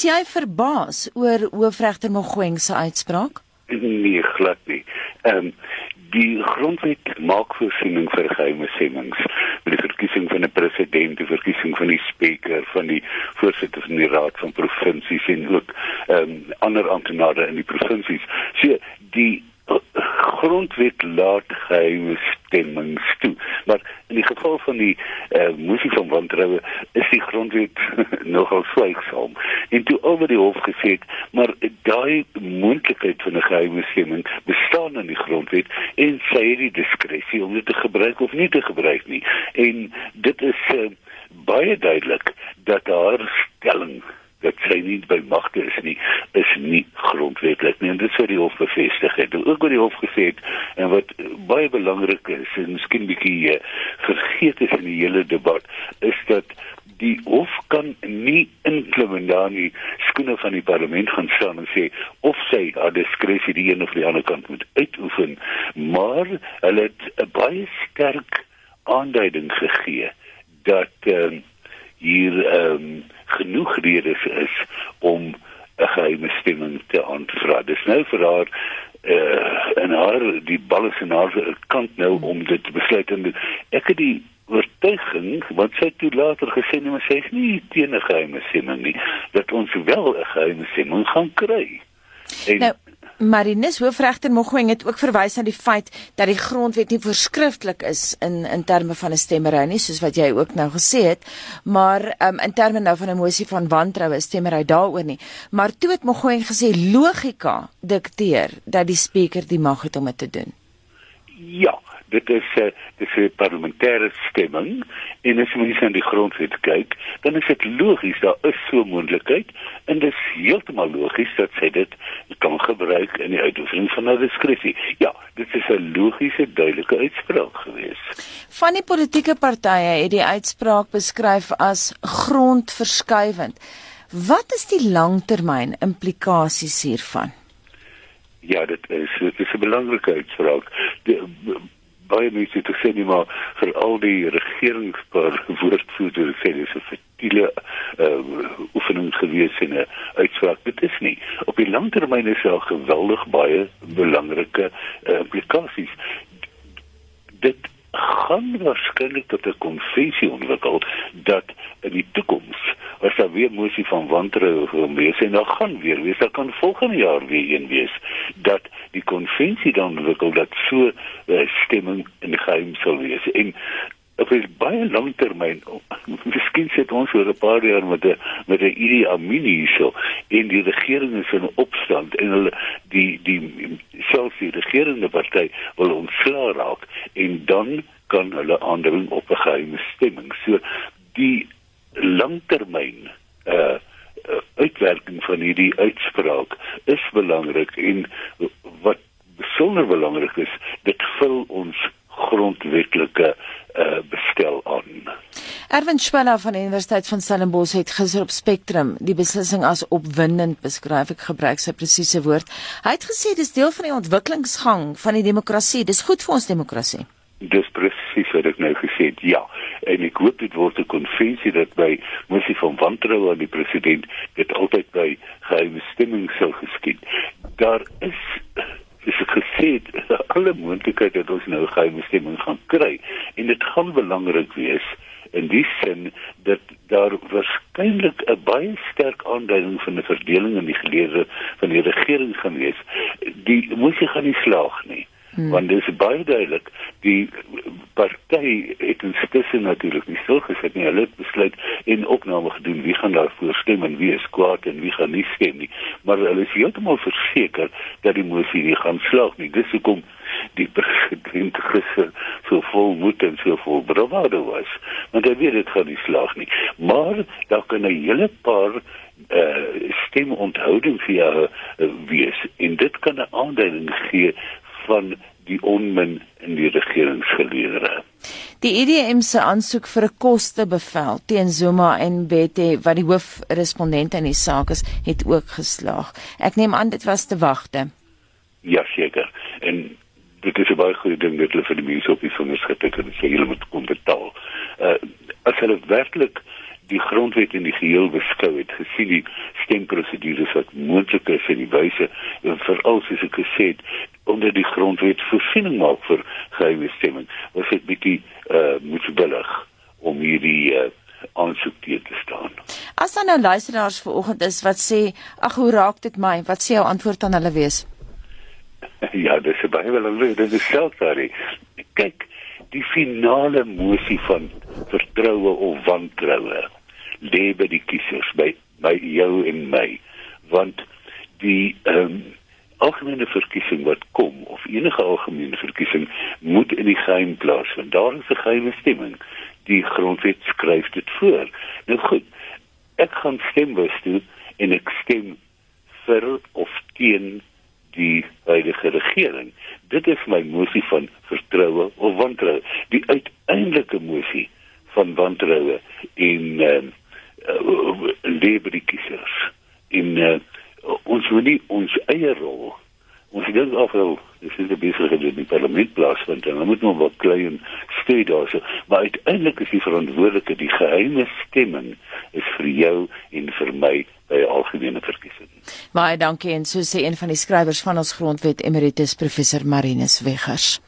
Is jy verbaas oor hoofregter Mogoeng se uitspraak? Nee, glad nie. Ehm um, die grondwet maak voorsiening vir geheime stemmings met die verkiesing van 'n president, die verkiesing van die spreker, van die voorsitter van die raad van provinsies en ook ehm um, ander amptenare in die provinsies. So die grondwet laat geheime stemmings toe. Maar in die geval van die uh, moesie van wantroue is die grondwet nogal swaaksaam. En toe oor die hof gesê, maar daai moontlikheid van 'n geheime stemming bestaan in die grondwet en sy het die diskresie om dit te gebruik of nie te gebruik nie. En dit is uh, baie duidelik dat haar stelling dat sy nie by magte is nie is nie grondwetlik nie. En dit sou die hof bevestig het. En ook wat die hof gesê het en wat baie belangrik is en miskien bietjie uh, vergeet is in die hele debat is dat die hof kan nie inklim en dan die skoene van die parlement gaan staan en sê of sy haar diskresie die een of die ander kant moet uitoefen. Maar hulle het 'n baie sterk aanduiding gegee dat uh, hier ehm um, genoeg redes is om 'n geheime stemming te aanvra. Dis nou vir haar uh, en haar die bal is in haar kant nou om dit te besluit en ek het die oortuiging wat sy toe later gesê het, maar sy is nie teen 'n geheime stemming nie, dat ons wel 'n geheime stemming gaan kry. En nou, Marinus hoofregter Mogoeng het ook verwys na die feit dat die grondwet nie voorskrifklik is in in terme van 'n stemmery nie soos wat jy ook nou gesê het. Maar um, in terme nou van 'n mosie van wantroue stemmery daaroor nie. Maar toe het Mogoeng gesê logika dikteer dat die spreker die mag het om dit te doen. Ja dit is 'n uh, dit is 'n parlementêre stemming en as jy mens aan die grondwet kyk, dan is dit logies daar is so 'n moontlikheid en dit is heeltemal logies dat sy dit kan gebruik in die uitoefening van haar diskresie. Ja, dit is 'n logiese duidelike uitspraak gewees. Van die politieke partye het die uitspraak beskryf as grondverskuivend. Wat is die langtermyn implikasies hiervan? Ja, dit is dit is 'n belangrike uitspraak. Die, baie mense te sê nie maar vir al die regeringspaar woordvoerders sê dis 'n fetiele uh, oefening gewees en 'n uitspraak. Dit is nie. Op die langtermyn is daar geweldig baie belangrike uh, implikasies. Dit gaan waarskynlik tot 'n konvensie ontwikkel dat moesie van wantroue wees en dan gaan weer wees, dan kan volgende jaar weer een wees dat die konvensie dan ontwikkel dat so uh, stemming in geheim sal wees en op 'n baie lang termyn miskien sit ons oor 'n paar jaar met 'n met 'n Idi Amin hierso en die regering is in opstand en hulle die die selfs die regerende party wil ontslaa raak en dan kan hulle aandring op 'n geheime stemming. So die langtermyn uh uitwerking van hierdie uitspraak is belangrik en wat besonder belangrik is, dit vul ons grondwetlike uh bestel aan. Erwin Schwella van die Universiteit van Stellenbosch het gister op Spectrum die beslissing as opwindend beskryf. Ek gebruik sy presiese woord. Hy het gesê dis deel van die ontwikkelingsgang van die demokrasie. Dis goed vir ons demokrasie. Dis wat ek nou gesê het. Ja, en ek hoop dit word 'n konvensie dat by mosie van wantroue aan die president dit altyd by geheime stemming sou geskied. Daar is is gesê alle moontlikhede dat ons nou geheime stemming gaan kry en dit gaan belangrik wees in die sin dat daar waarskynlik 'n baie sterk aanduiding van 'n verdeling in die gelede van die regering gaan wees. Die moesie gaan nie slaag nie. Hmm. Want dit is baie duidelik die party het intussen natuurlik nie stil gesit nie. Hulle het besluit en opname gedoen wie gaan daarvoor stem en wie is kwaad en wie gaan nie stem nie. Maar hulle is heeltemal verseker dat die moesie nie gaan slaag nie. Dis hoekom die president gister so vol moed en so vol bravado was. Want hy weet dit gaan nie slaag nie. Maar daar kan 'n hele paar uh stemonthouding via uh, wees en dit kan 'n aanduiding gee van die onmin in die regeringsgeleedere. Die EDM se aansoek vir 'n kostebevel teen Zuma en Bete wat die hoofrespondente in die saak is, het ook geslaag. Ek neem aan dit was te wagte. Ja, seker. En dit is 'n baie goeie ding dat hulle vir die mense op die vingers getik het en sê hulle moet kom betaal. Uh as hulle werklik die grondwet in die geheel beskou het, gesien die stemprosedures wat moontlik is in die wyse en veral soos ek gesê het onder die grondwet voorsiening maak vir geheime stemming, was dit bietjie uh moetsbillig om hierdie uh aansoek te staan. As dan nou luisteraars vanoggend is wat sê, ag hoe raak dit my? Wat sê jou antwoord aan hulle wees? Ja, dis baie wel dit is self daar. Kyk, die finale mosie van vertroue of wantroue lê by die kiesers by by jou en my want die ehm um, algemene verkiesing wat kom of enige algemene verkiesing moet in die geheim plaasvind. Daar is 'n geheime stemming. Die grondwet skryf dit voor. Nou goed, ek gaan stembus toe en ek stem vir of teen die huidige regering. Dit is my mosie van vertroue of wantroue. Die uiteindelike mosie van wantroue in uh, uh, lewe die kiesers. In uh, ons wil nie ons eie rol ons dink of wel dis is 'n besige in die parlement plaas want dan moet nog wat klein steun daarso maar uiteindelik is die verantwoordelike die geheime stemming is vir jou en vir my by algemene verkiesing. Baie dankie en so sê een van die skrywers van ons grondwet emeritus professor Marinus Weggers.